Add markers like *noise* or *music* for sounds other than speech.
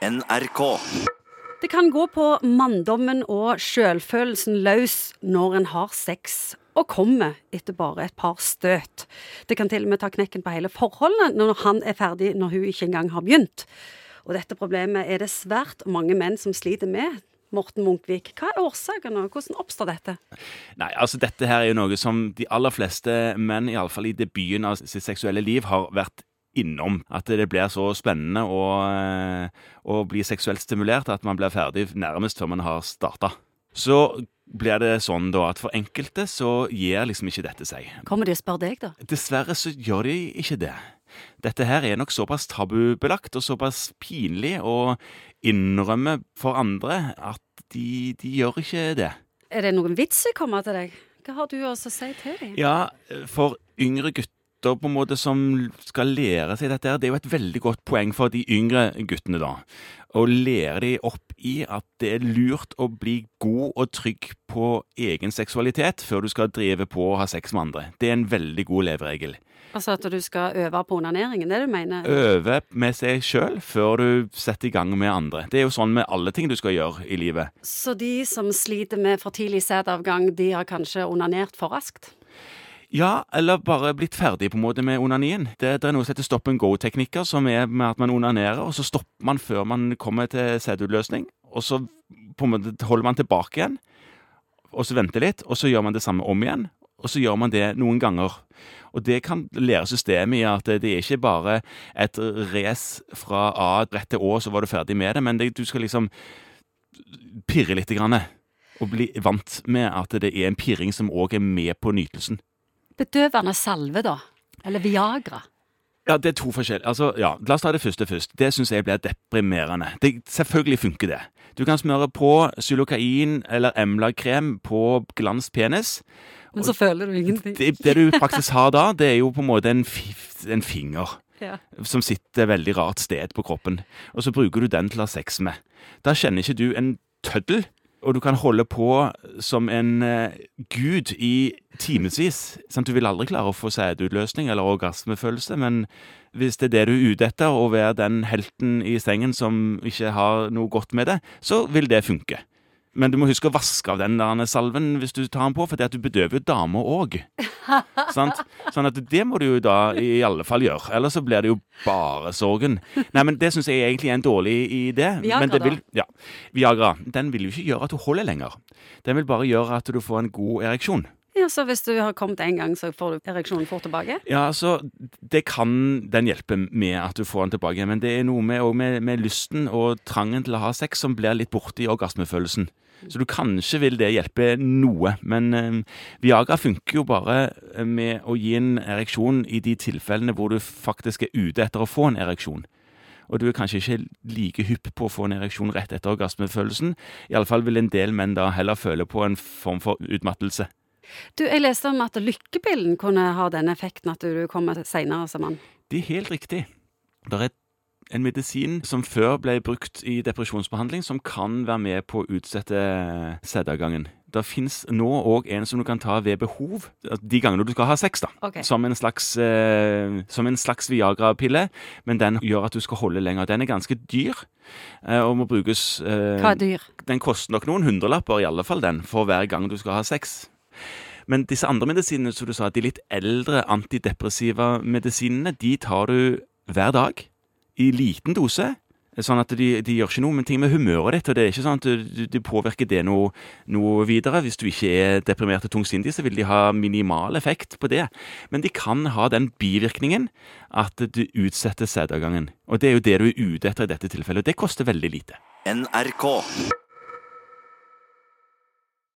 NRK. Det kan gå på manndommen og sjølfølelsen løs når en har sex og kommer etter bare et par støt. Det kan til og med ta knekken på hele forholdet når han er ferdig når hun ikke engang har begynt. Og dette problemet er det svært mange menn som sliter med. Morten Munkvik, hva er årsaken, og hvordan oppstår dette? Nei, altså Dette her er jo noe som de aller fleste menn, iallfall i debuten av sitt seksuelle liv, har vært innom. At det blir så spennende å, eh, å bli seksuelt stimulert at man blir ferdig nærmest før man har starta. Så blir det sånn da at for enkelte så gir liksom ikke dette seg. Kommer de og spør deg, da? Dessverre så gjør de ikke det. Dette her er nok såpass tabubelagt og såpass pinlig å innrømme for andre at de, de gjør ikke det. Er det noen vits i å komme til deg? Hva har du å si til dem? Ja, for yngre gutter på en måte som skal lære seg dette, her, det er jo et veldig godt poeng for de yngre guttene, da. Å lære dem opp i at det er lurt å bli god og trygg på egen seksualitet før du skal drive på og ha sex med andre. Det er en veldig god leveregel. Altså at du skal øve på onaneringen, det du mener? Øve med seg sjøl før du setter i gang med andre. Det er jo sånn med alle ting du skal gjøre i livet. Så de som sliter med for tidlig sædavgang, de har kanskje onanert for raskt? Ja, eller bare blitt ferdig på en måte med onanien. Det, det er noe som heter stop and go-teknikker, som er med at man onanerer, og så stopper man før man kommer til sædutløsning. Og så på en måte holder man tilbake igjen, og så venter litt, og så gjør man det samme om igjen. Og så gjør man det noen ganger. Og det kan lære systemet i at det er ikke bare et race fra A rett til Å, så var du ferdig med det, men det, du skal liksom pirre litt. Grann, og bli vant med at det er en pirring som òg er med på nytelsen. Bedøvende salve, da? Eller Viagra? Ja, det er to forskjellige. Altså, ja, La oss ta det første først. Det syns jeg blir deprimerende. Det, selvfølgelig funker det. Du kan smøre på xylokain eller Emla-krem på glans penis. Men så føler du ingenting. Det, det du faktisk har da, det er jo på en måte en, en finger. Ja. Som sitter veldig rart sted på kroppen. Og så bruker du den til å ha sex med. Da kjenner ikke du en tøddel. Og du kan holde på som en uh, gud i timevis. Du vil aldri klare å få sædutløsning eller orgasmefølelse, men hvis det er det du er ute etter, å være den helten i sengen som ikke har noe godt med det, så vil det funke. Men du må huske å vaske av den der salven hvis du tar den på, for det at du bedøver jo damer òg. *laughs* Sånn at det må du jo da i alle fall gjøre. Ellers så blir det jo bare sorgen. Nei, men det syns jeg egentlig er en dårlig idé. Viagra, men det vil, ja, Viagra. Den vil jo ikke gjøre at du holder lenger. Den vil bare gjøre at du får en god ereksjon. Ja, Så hvis du har kommet en gang, så får du ereksjonen fort tilbake? Ja, altså, det kan den hjelpe med at du får den tilbake, men det er noe med, med, med lysten og trangen til å ha sex som blir litt borte i orgasmefølelsen. Så du kanskje vil det hjelpe noe, men eh, Viagra funker jo bare eh, med å gi en ereksjon i de tilfellene hvor du faktisk er ute etter å få en ereksjon. Og du er kanskje ikke like hypp på å få en ereksjon rett etter orgasmefølelsen. Iallfall vil en del menn da heller føle på en form for utmattelse. Du, Jeg leste om at lykkepillen kunne ha den effekten at du kommer seinere som mann. Det er helt riktig. Det er en medisin som før ble brukt i depresjonsbehandling, som kan være med på å utsette sædavgangen. Det fins nå òg en som du kan ta ved behov, de gangene du skal ha sex, da. Okay. Som en slags, eh, slags Viagra-pille, men den gjør at du skal holde lenger. Den er ganske dyr, eh, og må brukes eh, Hva er dyr? den koster nok noen hundrelapper, i alle fall den, for hver gang du skal ha sex. Men disse andre medisinene, som du sa, de litt eldre antidepressiva medisinene, de tar du hver dag, i liten dose. Sånn at de, de gjør ikke noe med ting med humøret ditt, og det er ikke sånn at du påvirker det noe, noe videre. Hvis du ikke er deprimert og tungsindig, så vil de ha minimal effekt på det. Men de kan ha den bivirkningen at du utsetter sædavgangen. Og det er jo det du er ute etter i dette tilfellet, og det koster veldig lite. NRK.